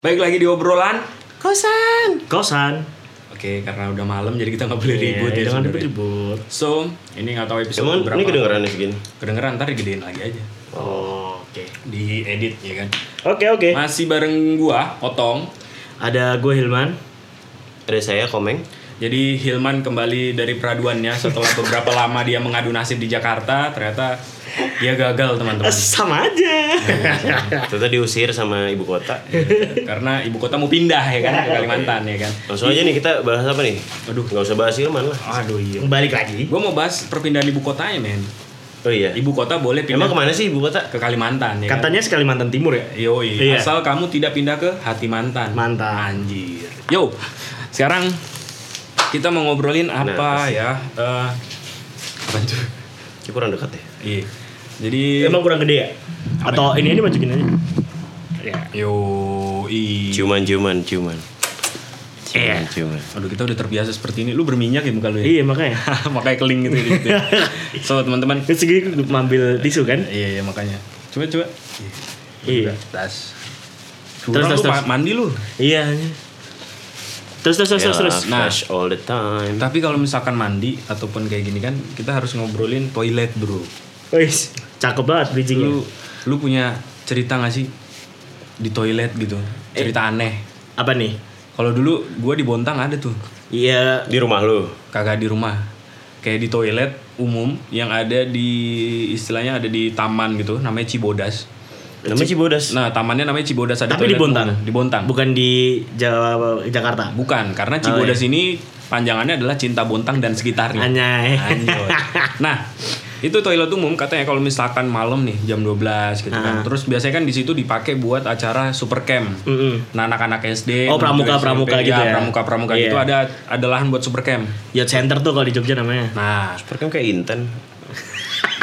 Baik lagi di obrolan. Kosan. Kosan. Oke, karena udah malam jadi kita nggak boleh Iya, ribut ya. jangan ribut-ribut. So, ini nggak tahu episode Emang berapa. ini kedengeran nih segini? Kedengeran ntar digedein lagi aja. Oh, oke. Di edit ya kan. Oke, oke. Masih bareng gua, Otong. Ada gue Hilman. Ada saya Komeng. Jadi Hilman kembali dari peraduannya setelah beberapa lama dia mengadu nasib di Jakarta, ternyata dia gagal teman-teman. Sama aja. Ternyata diusir sama ibu kota. Karena ibu kota mau pindah ya kan ke Kalimantan ya kan. Langsung aja nih kita bahas apa nih? Aduh. Nggak usah bahas Ilman lah. Aduh iya. Balik lagi. Gua mau bahas perpindahan ibu kotanya men. Oh iya. Ibu kota boleh pindah Emang ke mana sih ibu kota? ke Kalimantan ya kan. Katanya sekali mantan timur ya? Yoi, Iya. asal kamu tidak pindah ke hati mantan. Mantan. Anjir. Yo, sekarang kita mau ngobrolin apa asik. ya? Eh, apa tuh? Ini kurang dekat ya. Iya. Jadi Emang kurang gede ya? Atau ini ini masukin aja? Ya. yo i. Ciuman, ciuman, ciuman. Iya. Ciuman. Aduh kita udah terbiasa seperti ini. Lu berminyak ya muka lu ya? Iya makanya. makanya keling gitu. gitu. so teman-teman. Terus segini ngambil tisu kan? Iya iya makanya. Coba coba. Iya. Tas. Terus, Terus terus, mandi lu. Iya. Terus terus terus terus. Terus. Nah. fresh all the time. Tapi kalau misalkan mandi ataupun kayak gini kan, kita harus ngobrolin toilet, Bro. Wis, cakep banget bridgingnya. lu lu punya cerita gak sih di toilet gitu cerita aneh Apa nih? kalau dulu gua di Bontang ada tuh Iya. Di rumah lu. kagak di rumah kayak di toilet umum yang ada di istilahnya ada di taman gitu namanya Cibodas Namanya Cibodas. nah tamannya namanya Cibodas ada Tapi di Bontang? umum. di Bontang Bukan di Jawa Jakarta. bukan karena Oh, Cibodas iya. ini panjangannya adalah cinta Bontang dan sekitarnya Anjay. Anjay. Nah, itu toilet umum katanya kalau misalkan malam nih jam 12 gitu kan. Ah. Terus biasanya kan di situ dipakai buat acara super camp. Mm-mm. Nah, anak-anak SD, Oh, pramuka-pramuka SMP, gitu ya? pramuka-pramuka Iya. gitu ada ada lahan buat super camp. Yacht Center tuh kalau di Jogja namanya. Nah, Super kan kayak Inten.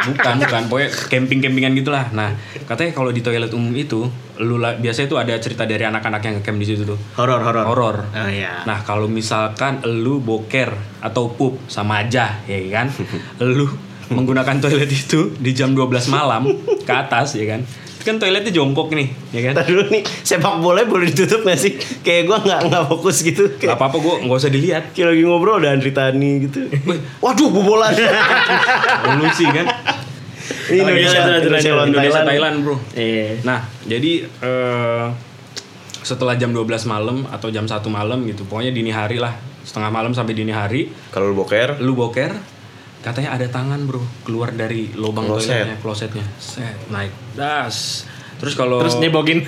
Bukan bukan pokoknya camping-campingan gitulah. Nah, katanya kalau di toilet umum itu lu biasanya tuh ada cerita dari anak-anak yang camp di situ tuh. Horor horor. Horor. Oh iya. Nah, kalau misalkan lu boker atau pup sama aja, ya kan? lu menggunakan toilet itu di jam 12 malam ke atas, ya kan? Itu kan toiletnya jongkok nih, ya kan? Ntar dulu nih, sepak bola boleh ditutup gak sih? Kayak gua nggak nggak fokus gitu. Gak Kayak, apa-apa, gue nggak usah dilihat. kayak lagi ngobrol ada Andri Tani gitu. Waduh, bobolan. Lu sih kan? Ini Indonesia, Indonesia lawan Indonesia Thailand. Thailand, bro. Iya. Nah, jadi eh, setelah jam 12 malam atau jam 1 malam gitu, pokoknya dini hari lah, setengah malam sampai dini hari, Kalau lu boker, lu boker katanya ada tangan bro keluar dari lubang Kloset. toiletnya klosetnya set naik das terus kalau Terus nyebokin.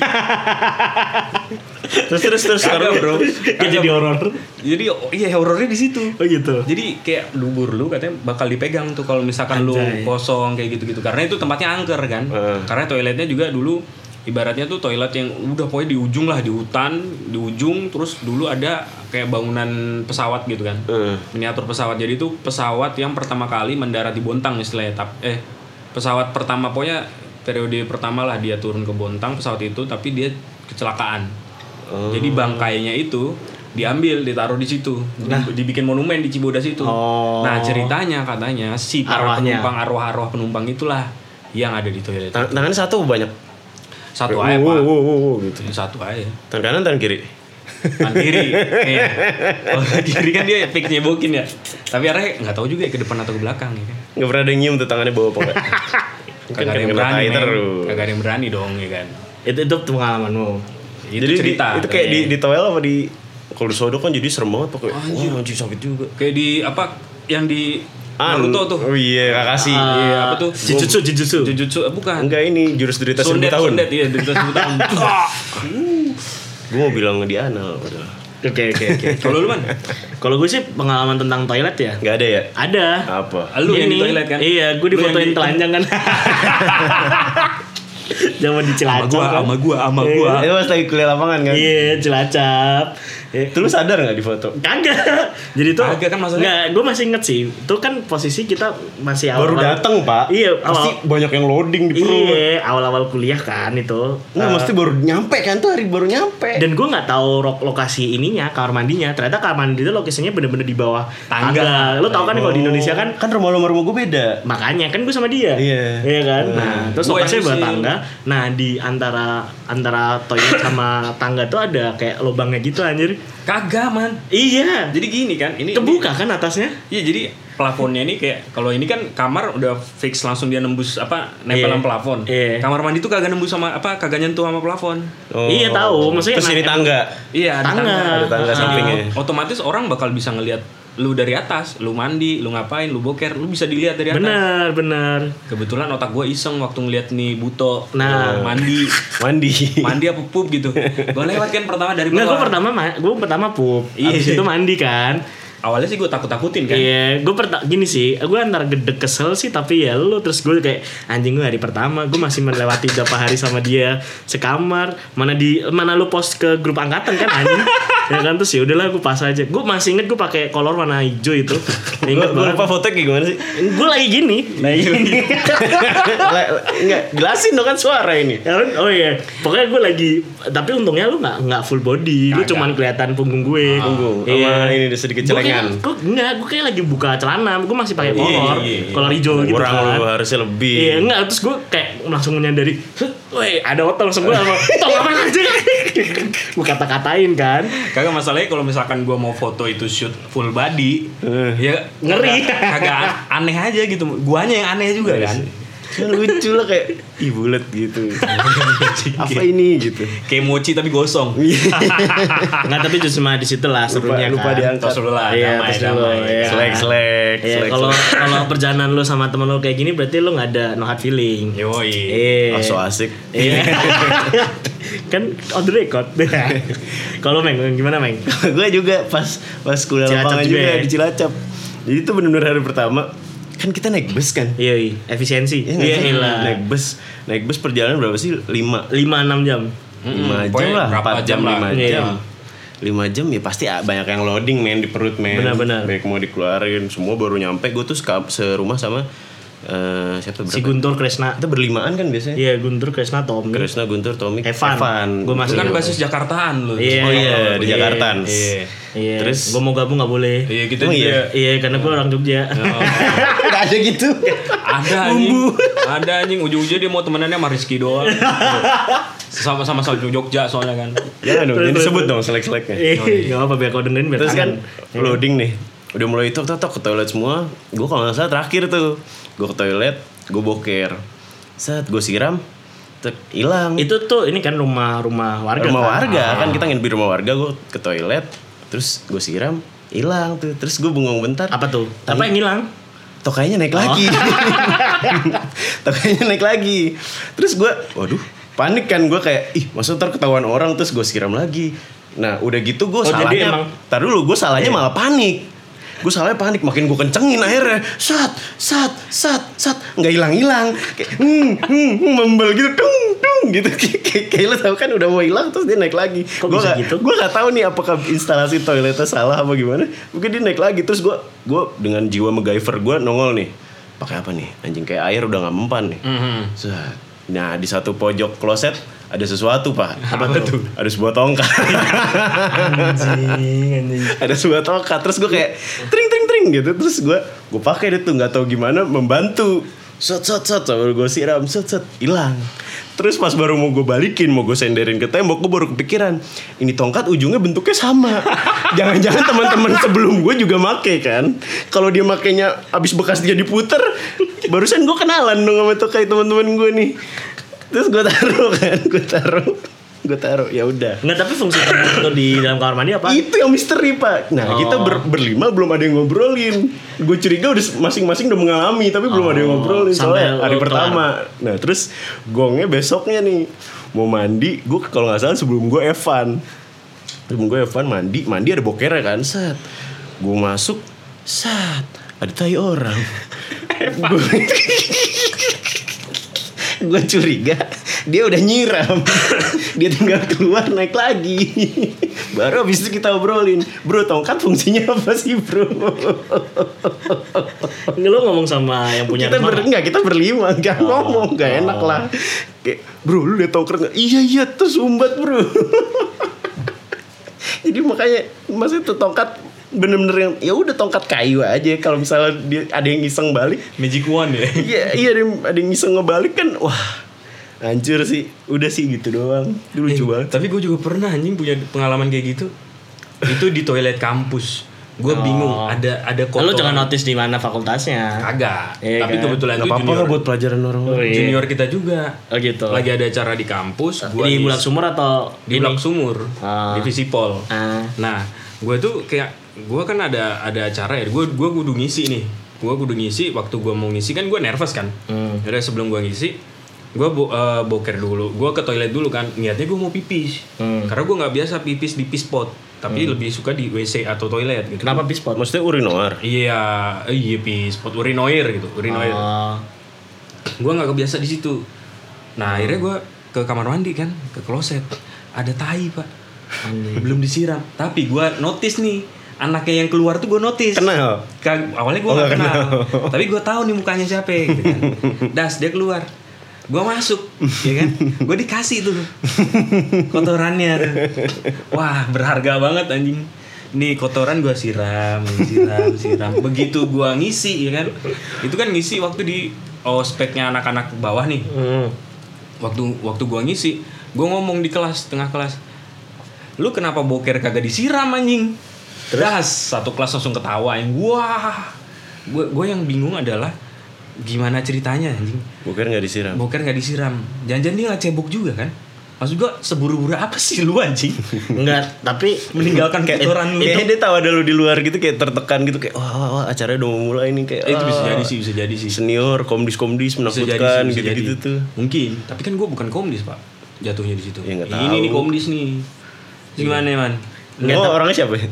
terus terus terus Kagak, bro. Kayak jadi horor. jadi oh, iya horornya di situ Oh gitu. jadi kayak dubur lu katanya bakal dipegang tuh kalau misalkan Anjay. lu kosong kayak gitu-gitu karena itu tempatnya angker kan Heeh. karena toiletnya juga dulu ibaratnya tuh toilet yang udah pokoknya di ujung lah di hutan di ujung terus dulu ada kayak bangunan pesawat gitu kan Heeh. miniatur pesawat jadi itu pesawat yang pertama kali mendarat di Bontang istilahnya tap eh pesawat pertama pokoknya periode pertama lah dia turun ke Bontang pesawat itu tapi dia kecelakaan Oh. jadi bangkainya itu diambil ditaruh di situ Di- dibikin monumen di Cibodas itu Oh. nah ceritanya katanya si para Arwahnya. penumpang arwah-arwah penumpang itulah yang ada di toilet Tang- tangan satu banyak. satu aja pak gitu. satu aja Tangan kanan, tangan kiri. Tangan kiri Iya. Kalau tangan kiri kan dia fix nyebokin ya Tapi arahnya nggak tahu juga ya ke depan atau ke belakang ya kan Nggak pernah ada yang nyium tuh tangannya bawa apa Kan Kagak ada yang berani terus. Kagak ada yang berani dong ya kan Itu itu pengalamanmu. Itu Jadi di- cerita itu kayak di di toilet apa di kalau di sodo kan jadi serem banget pokoknya. Anjir. Wah, anjir sakit juga. Kayak di apa Yang di Anu. Naruto tuh Oh iya, Kakashi. Iya apa tuh Jujutsu, jujutsu. Jujutsu eh, bukan Enggak ini jurus derita seribu tahun. Sundet iya derita seribu tahun Gue mau bilang di anal padahal. Oke oke oke. Kalau lu man Kalau gue sih pengalaman tentang toilet ya. Enggak ada ya? Ada. Apa? Lu yang di toilet kan Iya, gue difotoin di- telanjang kan. Zaman di Sama Cilacap gua kan. Sama gua Sama Iya. gua Itu pas lagi kuliah lapangan kan? Iya, Cilacap. Eh, Itu lu sadar gak di foto? Kagak. Jadi tuh Kagak kan maksudnya? Enggak, gue masih inget sih. Itu kan posisi kita masih awal Baru datang pak Iya, Pasti awal- banyak yang loading di perut Iya, awal-awal kuliah kan itu. Nggak, Eh, mesti baru nyampe kan tuh hari baru nyampe dan gue nggak tahu ro- lokasi ininya kamar mandinya ternyata kamar mandi itu lokasinya bener-bener di bawah Tangga. lo tau kan kalau di Indonesia kan Kan rumah-rumah rumah gue beda makanya kan gue sama dia Iya. iya kan nah terus Gua lokasinya bawah tangga Nah di antara antara toilet sama tangga tuh ada kayak lubangnya gitu anjir. Kagak man. Iya. Jadi gini kan, ini Kebuka kan atasnya? Iya jadi plafonnya ini kayak kalau ini kan kamar udah fix langsung dia nembus apa nempelan Iya. plafon. Iya. Kamar mandi tuh kagak nembus sama apa kagak nyentuh sama plafon. Iya, tahu. Maksudnya Terus nah, ini tangga. Iya ada Tangga. tangga. Ada tangga Nah, sampingnya. Otomatis orang bakal bisa ngelihat lu dari atas, lu mandi, lu ngapain, lu boker, lu bisa dilihat dari atas. Bener bener. Kebetulan otak gue iseng waktu ngeliat nih Buto Nah. mandi, Mandi. mandi apa pup gitu. Gue lewat kan pertama dari Enggak, gue bawah. pertama ma- gue pertama pup. Iya. Abis itu mandi kan. Awalnya sih gue takut-takutin kan. Iya, gue perta gini sih, gue antara gede kesel sih, tapi ya lu terus gue kayak anjing gue hari pertama, gue masih melewati berapa hari sama dia sekamar, mana di mana lu post ke grup angkatan kan anjing, ya kan terus ya udahlah gue pas aja, gue masih inget gue pakai kolor warna hijau itu, Gue inget banget. lupa foto kayak gimana sih? Gue lagi gini, lagi gini. La- Enggak, jelasin dong kan suara ini. Ya kan? oh iya, pokoknya gue lagi, tapi untungnya lu nggak nggak full body, Kagak. cuman kelihatan punggung gue. Punggung, Iya. sama ini udah sedikit Gue celengan. gue enggak, gue kayak lagi buka celana, gue masih pakai Iya, kolor, iya, iya. kolor hijau gitu Kurang kan. lu harusnya lebih. Iya enggak terus gue kayak langsung menyadari Woi ada otong langsung gue sama Tong apa aja Gue kata-katain kan Kagak masalahnya kalau misalkan gue mau foto itu shoot full body, Eh. ya Ngeri. Kagak, kagak aneh aja gitu. Guanya yang aneh juga kan. Kan lucu lah kayak ih bulat gitu. Apa ini gitu. Kayak mochi tapi gosong. Enggak tapi justru mah di situ lah serunya lupa kan diangkat. Tos dulu lah, Iya, damai, damai. iya. Selek selek. Iya kalau kalau perjalanan lu sama temen lu kayak gini berarti lu nggak ada no hard feeling. Yoi. Iya. Ah, so asik. Iya. kan on the record. kalau Meng gimana Meng? gue juga pas pas kuliah lapangan juga juga ya? di Cilacap. Jadi itu benar-benar hari pertama kan kita naik bus kan. Iya, iya. efisiensi. Iya Iya, iya. Naik bus, naik bus perjalanan berapa sih? 5 5 6 jam. lima jam pokoknya lah, berapa 4 jam, jam lah. 5 Iya. jam. 5 jam ya pasti banyak yang loading men di perut men. Benar-benar. Banyak mau dikeluarin, semua baru nyampe. Gue tuh serumah sama eh siapa Si berapa? Guntur Kresna. Kita berlimaan kan biasanya. Iya, Guntur Kresna Tommy. Kresna, Guntur, Tommy, Evan. Gua Itu masih- kan basis Jakartaan lu. Iya. Oh iya, di Iya. Jakarta. Iya. Iya. Terus- gue mau gabung nggak boleh. Iya gitu Emang juga. iya? Iya, karena gue orang Jogja. Gak ada gitu. Ada anjing. Ada anjing ujung-ujungnya dia mau temenannya sama Rizky doang. sama sama sama Jogja soalnya kan. Jangan dong, disebut terus. dong selek-seleknya. Iya, nggak apa biar kau dengerin biar Terus kan tangan. loading nih. Udah mulai tok tok ke toilet semua. Gue kalau nggak salah terakhir tuh. Gue ke toilet, gue boker. Saat gue siram, hilang. Itu tuh ini kan rumah-rumah warga. rumah kan? warga Ah. kan kita nginep di rumah warga. Gue ke toilet, terus gue siram, hilang tuh. Terus gue bengong bentar. Apa tuh? Apa yang hilang? tokainya naik lagi. tokainya naik lagi. Terus gue, waduh, panik kan gue kayak, ih, masa ntar ketahuan orang terus gue siram lagi. Nah, udah gitu gue Oh, salahnya, emang- tar dulu gue salahnya malah panik. Gue salahnya panik, makin gue kencengin akhirnya. Sat, sat, sat, sat, nggak hilang-hilang. Kayak, hmm, hmm, hmm, membel gitu, dung, dung, gitu. Kayak, lo tau kan udah mau hilang terus dia naik lagi. Gue gak, gitu? gue gak tahu nih apakah instalasi toiletnya salah apa gimana. Mungkin dia naik lagi terus gue gue dengan jiwa MacGyver gue nongol nih. Pakai apa nih? Anjing kayak air udah nggak mempan nih. Mhm. Set. Nah di satu pojok kloset ada sesuatu pak. Apa tuh? Ada sebuah tongkat. Anjing, anjing. ada sebuah tongkat. Terus gue kayak tring tring tring gitu. Terus gue gue pakai tuh nggak tahu gimana membantu. Set set set sambil gue siram set set hilang. Terus pas baru mau gue balikin, mau gue senderin ke tembok, gue baru kepikiran ini tongkat ujungnya bentuknya sama. Jangan-jangan teman-teman sebelum gue juga make kan. Kalau dia makainya abis bekas dia diputer, barusan gue kenalan dong sama tuh kayak teman-teman gue nih. Terus gue taruh kan, gue taruh, gue taruh. Ya udah. Nggak, tapi fungsi itu di dalam kamar mandi apa? Itu yang misteri pak. Nah Oh. kita ber- berlima belum ada yang ngobrolin. Gue curiga udah masing-masing udah mengalami tapi belum ada yang Oh, ngobrolin sampai soalnya hari pertama. Nah terus gongnya besoknya nih mau mandi. Gue kalau nggak salah sebelum gue Evan. Sebelum gue Evan mandi, mandi ada bokernya kan. Set. Gue masuk, set. Ada tai orang. gue gue curiga dia udah nyiram. Dia tinggal keluar naik lagi. Baru habis itu kita obrolin. Bro tongkat fungsinya apa sih bro? Ini lo ngomong sama yang punya kita ber enggak kita berlima nggak ngomong nggak enak lah. Kayak bro lu liat tongkat nggak? Iya iya tuh sumbat bro. Jadi makanya maksudnya tuh tongkat bener-bener yang ya udah tongkat kayu aja kalau misalnya dia ada yang iseng balik Magic Wand ya. Iya, iya ada yang, ada yang iseng ngebalik kan, wah Hancur sih. Udah sih gitu doang. Itu lucu Eh, banget. Tapi gue juga pernah anjing punya pengalaman kayak gitu. Itu di toilet kampus. Gue Oh. bingung ada ada Lo kotoran. jangan notice di mana fakultasnya. Kagak. Iya Tapi kan? kebetulan Gak itu apa-apa junior, buat pelajaran orang Oh, iya. junior kita juga. Oh gitu. Lagi ada acara di kampus. Gua di bulak sumur atau di? Bulak Sumur, Ah. divisi Pol. Ah. Nah, gue tuh kayak gue kan ada ada acara ya. Gue gue kudu ngisi nih. Gue kudu ngisi. Waktu gue mau ngisi kan gue nervous kan. Hmm. Jadi sebelum gue ngisi, gue bo, eh, boker dulu. Gue ke toilet dulu kan. Niatnya gue mau pipis. Hmm. Karena gue nggak biasa pipis di pis spot. Tapi lebih suka di WC atau toilet gitu. Kenapa pispot? Maksudnya urinoir. Iya, iya pis spot urinoir gitu. Urinoir. Oh. gue nggak kebiasa di situ nah akhirnya gue ke kamar mandi kan ke kloset ada tai pak belum disiram tapi gue notice nih anaknya yang keluar tuh gue notice Kenal. Kag- awalnya gue Oh, gak nggak kenal. tapi gue tahu nih mukanya siapa gitu kan. das dia keluar gue masuk ya kan gue dikasih tuh kotorannya tuh. wah berharga banget anjing nih kotoran gue siram siram siram begitu gue ngisi ya kan itu kan ngisi waktu di ospeknya anak-anak bawah nih Hmm. waktu waktu gua ngisi gua ngomong di kelas tengah kelas lu kenapa boker kagak disiram anjing terus? Satu kelas langsung ketawa yang wah. Gue gue yang bingung adalah gimana ceritanya anjing. Bukan nggak disiram. boker nggak disiram. Jangan-jangan dia nggak cebok juga kan? Maksud gua seburu-buru apa sih lu anjing? Enggak, tapi meninggalkan kotoran lu Kayaknya dia tahu ada lu di luar gitu kayak tertekan gitu kayak wah, wah, wah acaranya udah mau mulai nih kayak Eh, itu bisa ah, jadi sih bisa jadi sih. Senior komdis komdis bisa jadi menakutkan sih, bisa gitu gitu jadi. tuh. Mungkin tapi kan gue bukan komdis pak. Jatuhnya di situ. Ya, ini nih komdis nih. Gimana ya man Nggak oh tahu. orangnya siapa ya?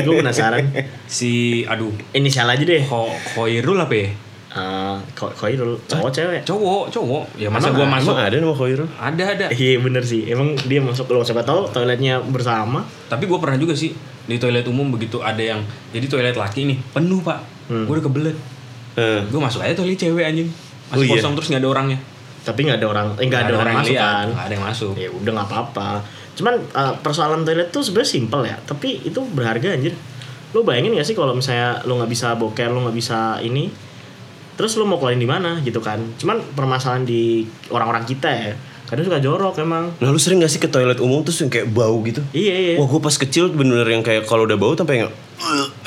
gue penasaran. si aduh Inisial aja deh. Ko Koirul apa ya Ah, kok Koirul cowok cewek? cowok cowok ya masa Emang gua ada? masuk ada nama Khairul? ada ada Iya bener sih. Emang dia masuk lo siapa tahu toiletnya bersama. tapi gue pernah juga sih di toilet umum begitu ada yang jadi toilet laki nih penuh pak Hmm. gue udah kebelet Eh, gue masuk aja toilet cewek anjing masih Oh, iya? kosong terus nggak ada orangnya Tapi nggak ada orang, eh nggak ada, orang, yang masuk kan. nggak ada yang masuk Ya udah nggak apa-apa. Cuman uh, persoalan toilet tuh sebenarnya simpel ya. Tapi itu berharga anjir. Lo bayangin gak sih kalau misalnya lo nggak bisa boker, lo nggak bisa ini, terus lo mau keluarin di mana gitu kan? Cuman permasalahan di orang-orang kita ya. Kadang suka jorok emang. Nah lu sering gak sih ke toilet umum terus yang kayak bau gitu? Iya iya. Wah gue pas kecil bener yang kayak kalau udah bau sampai yang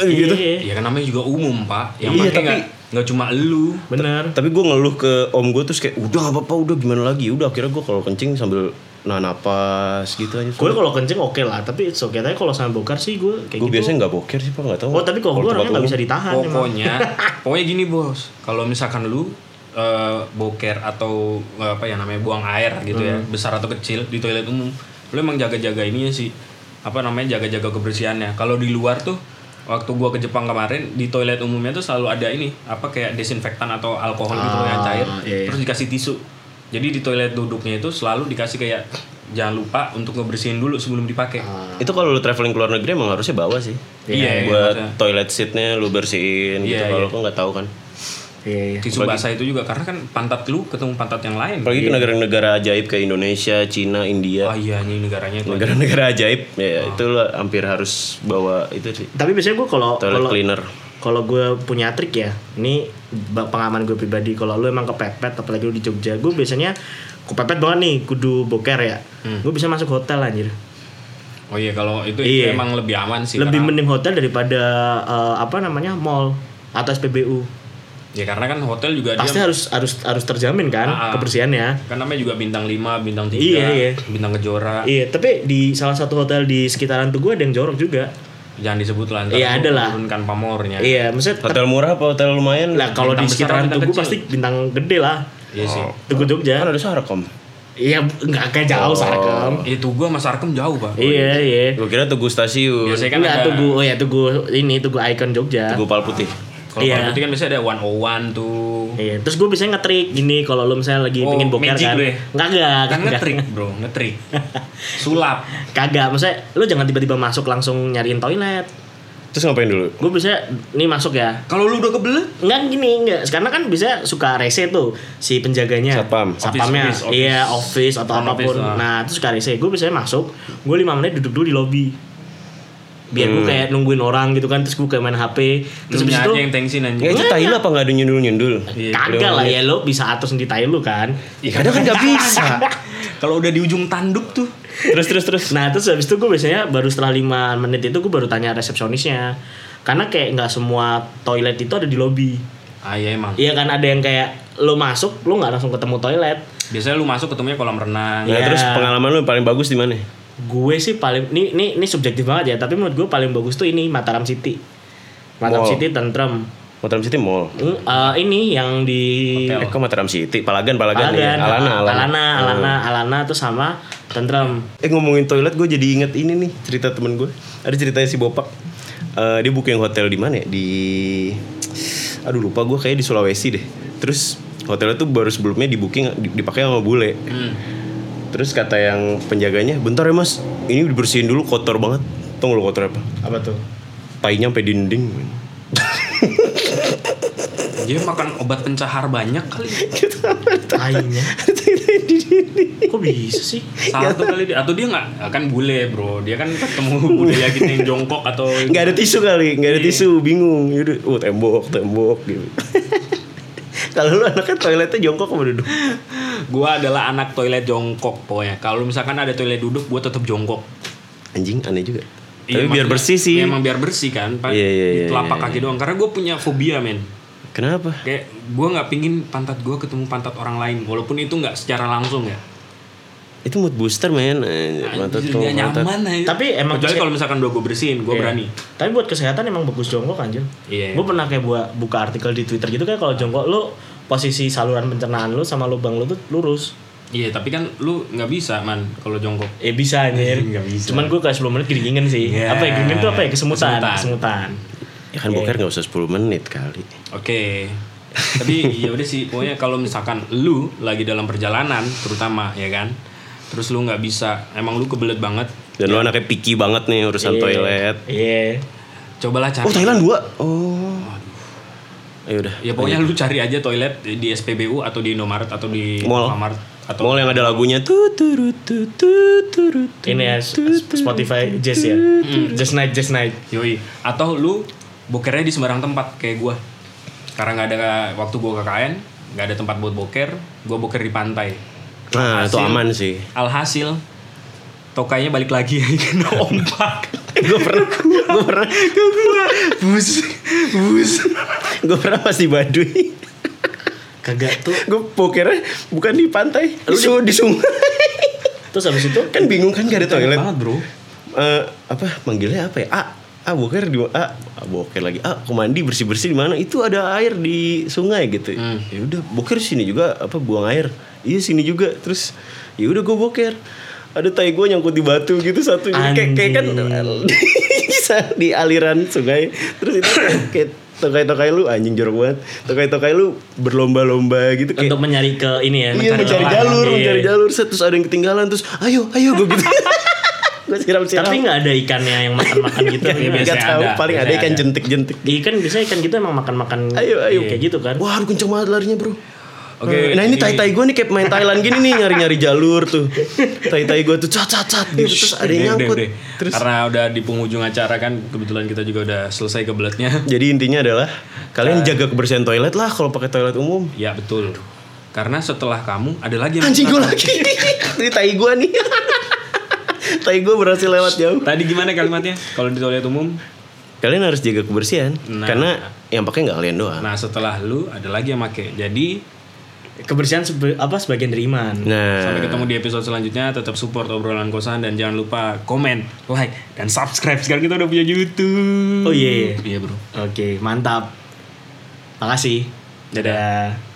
gitu. Iya, ya kan namanya juga umum pak yang Iya, tapi- nggak nggak cuma lu bener. Tapi gue ngeluh ke om gue terus kayak udah gak apa-apa udah gimana lagi udah akhirnya gue kalau kencing sambil nah napas gitu aja. Gue kalau kenceng oke lah, tapi it's okay. Tapi kalau sama bokar sih gue kayak gue gitu. biasanya nggak boker sih pak nggak tahu. Oh tapi kalau gue orangnya nggak bisa ditahan emang. pokoknya pokoknya gini bos kalau misalkan lu eh, boker atau eh, apa ya namanya buang air gitu ya Hmm. besar atau kecil di toilet umum lu emang jaga-jaga ininya sih apa namanya jaga-jaga kebersihannya kalau di luar tuh waktu gua ke Jepang kemarin di toilet umumnya tuh selalu ada ini apa kayak desinfektan atau alkohol gitu yang Ah, cair iya, iya. terus dikasih tisu jadi di toilet duduknya itu selalu dikasih kayak jangan lupa untuk ngebersihin dulu sebelum dipakai Ah, Itu kalau lu traveling ke luar negeri emang harusnya bawa sih. Iya, buat maksudnya. toilet seatnya lu bersihin gitu. Iya, Kalau iya. kok nggak tahu kan. Iya, iya. tisu basah itu juga karena kan pantat lu ketemu pantat yang lain Apalagi ke negara-negara ajaib kayak Indonesia, Cina, India. oh iya ini negaranya itu Negara-negara ajaib ya itu lu hampir harus bawa itu sih. Tapi biasanya gue kalau Toilet kalau cleaner. Kalau gue punya trik ya, ini pengalaman gue pribadi. Kalau lu emang kepepet, apalagi lu di Jogja, gue biasanya kepepet banget nih, kudu boker ya. Hmm. Gue bisa masuk hotel anjir. Oh iya kalau itu Iya. emang lebih aman sih. Lebih karena, mending hotel daripada eh, apa namanya mall atau SPBU. Ya karena kan hotel juga Pasti dia harus harus harus terjamin kan ah. kebersihannya. kan namanya juga bintang 5, bintang 3, Iya, iya. bintang kejora. Iya, tapi di salah satu hotel di sekitaran tuh gue ada yang jorok juga. Jangan disebut lah. Iya, ada lah. Turunkan pamornya. Iya, maksudnya Hotel murah apa hotel lumayan? lah kalau di sekitaran Tugu kecil? pasti bintang gede lah. Iya sih. Tugu Jogja. Kan ada Sarkom. Iya, nggak kayak jauh Sarkem. Itu gua sama Sarkem jauh, Pak. Iya, iya. Gue kira Tugu Stasiun. Biasanya kan Enggak ada Tugu, oh ya Tugu ini Tugu Icon Jogja. Tugu Pal Putih. Kalau Iya. iya. itu kan biasanya ada 101 tuh. Iya, terus gue biasanya ngetrik gini kalau lu misalnya lagi Oh, pengen boker magic kan. ya? Enggak enggak, Kan enggak. ngetrik, Bro, ngetrik. Sulap. Kagak, maksudnya lu jangan tiba-tiba masuk langsung nyariin toilet. Terus ngapain dulu? Gue bisa nih masuk ya. Kalau lu udah kebelet, Enggak gini, enggak. Karena kan bisa suka rese tuh si penjaganya. Satpam. Satpamnya. Office, office, Iya, office atau apa pun. office, ah. Nah, terus suka rese. Gue biasanya masuk, gue 5 menit duduk dulu di lobby. Biar gue kayak nungguin orang gitu kan terus gue kayak main HP terus habis itu yang tensin Ya anjing. itu tai lu apa nggak ada nyundul-nyundul? Iya, kagak lah ya lo bisa atur sendiri tai lu kan Ya kadang kan nggak bisa. Kalau udah di ujung tanduk tuh. terus terus terus. Nah terus habis itu gue biasanya baru setelah 5 menit itu gue baru tanya resepsionisnya Karena kayak nggak semua toilet itu ada di lobby Ah iya emang. Iya kan ada yang kayak lo masuk lo nggak langsung ketemu toilet Biasanya lu masuk ketemunya kolam renang. Nah, Iya. terus pengalaman lu yang paling bagus di mana? Gue sih paling ini ini ini subjektif banget ya tapi menurut gue paling bagus tuh ini Mataram City Mataram Mall. City tentrem Mataram City Mall. Eh, ini yang di Hotel. Eh kok Mataram City? Palagan, Palagan, Palagan, ya. Alana, Alana. Alana, Alana, Alana tuh sama tentrem. Eh ngomongin toilet gue jadi inget ini nih cerita temen gue. Ada ceritanya si Bopak. Eh, dia booking hotel di mana ya? Di Aduh lupa gue kayak di Sulawesi deh. Terus hotelnya tuh baru sebelumnya di booking di- dipakai sama bule. Hmm. Terus kata yang penjaganya, "Bentar ya Mas, ini dibersihin dulu kotor banget." Gak lu kotor apa? Apa tuh? Tainya sampai dinding. Dia makan obat pencahar banyak kali. Tainya. Tai di dinding. Kok bisa sih? Satu kali dia atau dia nggak kan bule bro. Dia kan ketemu budaya kita yang jongkok atau Gak ada tisu kali, gak ada tisu, bingung. Yaudah, oh tembok, tembok gitu. Kalau lu anaknya toiletnya jongkok apa duduk? Gua adalah anak toilet jongkok pokoknya. Kalau misalkan ada toilet duduk, gua tetap jongkok. Anjing aneh juga. Iya, Tapi biar maksudnya- bersih sih. Emang biar bersih kan. Pak. Iya, iya, iya, Di telapak iya, kaki doang. Karena gue punya fobia men. Kenapa? Kayak gue nggak pingin pantat gue ketemu pantat orang lain. Walaupun itu nggak secara langsung ya. Itu mood booster men. Mantap Anjir, tuh, nyaman aja. Tapi emang Kecuali kalau misalkan udah gue bersihin, gue Iya. berani. Tapi buat kesehatan emang bagus jongkok anjir. Iya. Gue pernah kayak buat buka artikel di Twitter gitu kayak kalau jongkok lu posisi saluran pencernaan lu sama lubang lu tuh lurus. Iya, tapi kan lu nggak bisa man kalau jongkok. Eh bisa anjir. Nggak bisa. Cuman gue kayak 10 menit geringan sih. Iya. Apa ya geringan tuh apa ya kesemutan, Kesemutan. kesemutan. Ya kan boker gak usah 10 menit kali. Oke. Tapi ya udah sih, pokoknya kalau misalkan lu lagi dalam perjalanan, terutama ya kan, terus lu nggak bisa, emang lu kebelet banget, Dan lu anaknya picky banget nih urusan Iya. toilet. Iya. cobalah cari. Oh Thailand dua. Oh. Ayo udah. Ya pokoknya lu cari aja toilet di SPBU atau di Indomaret atau di Mall. Alfamart atau Mall yang ada lagunya tuh turut tuh tuh turut. Ini ya Spotify Jazz ya. Jazz Night, Jazz Night. Yoi. Atau lu bokernya di sembarang tempat kayak gua. Karena nggak ada waktu gua KKN, nggak ada tempat buat boker, gua boker di pantai. Nah itu Hasil- aman sih. Alhasil tokainya balik lagi kena ombak. gue pernah gue pernah bus, bus. gue pernah pas di Baduy. Kagak tuh. gue pokernya bukan di pantai, di, su- di sungai. Terus habis itu kan bingung kan gak ada toilet. banget bro. Eh, apa manggilnya apa ya? A, A boker di A, A boker lagi. A, aku mandi bersih bersih di mana? Itu ada air di sungai gitu. Hmm. Ya udah boker sini juga apa buang air. Iya sini juga. Terus ya udah gue boker. Ada tai gue nyangkut di batu gitu satu kayak kayak kan di aliran sungai. Terus itu kayak tokai-tokai lu anjing jorok banget. Tokai-tokai lu berlomba-lomba gitu kayak untuk mencari ke ini ya. Iya mencari jalur, Iya. mencari jalur set terus ada yang ketinggalan terus ayo ayo gue gitu. gue siram-siram. Tapi nggak ada ikannya yang makan-makan gitu. Iya, Gak biasanya tahu, ada, paling ada ikan ada. jentik-jentik. Ikan biasanya ikan gitu emang makan-makan Ayo, ayo. kayak gitu kan. Wah, kenceng banget larinya, Bro. Oke, nah ini jadi- tai-tai gue nih kayak main Thailand gini nih nyari-nyari jalur tuh. Tai-tai gue tuh cat-cat gitu terus ada yang nyangkut. udah, udah. Terus Karena udah di penghujung acara kan kebetulan kita juga udah selesai kebeletnya. jadi intinya adalah kalian jaga kebersihan toilet lah kalau pakai toilet umum. Ya betul. Karena setelah kamu ada lagi yang Anjing gue lagi. Ini tai gue nih. tai gue berhasil lewat jauh. Tadi gimana kalimatnya? Kalau di toilet umum? Kalian harus jaga kebersihan Nah. karena yang pakai nggak kalian doang. Nah setelah lu ada lagi yang make. Jadi Kebersihan sebe- apa sebagian dari iman. Nah, sampai ketemu di episode selanjutnya. Tetap support obrolan kosan dan jangan lupa komen, like, dan subscribe. Sekarang kita udah punya YouTube. Oh iya. Iya bro. Oke, mantap. Makasih. Dadah.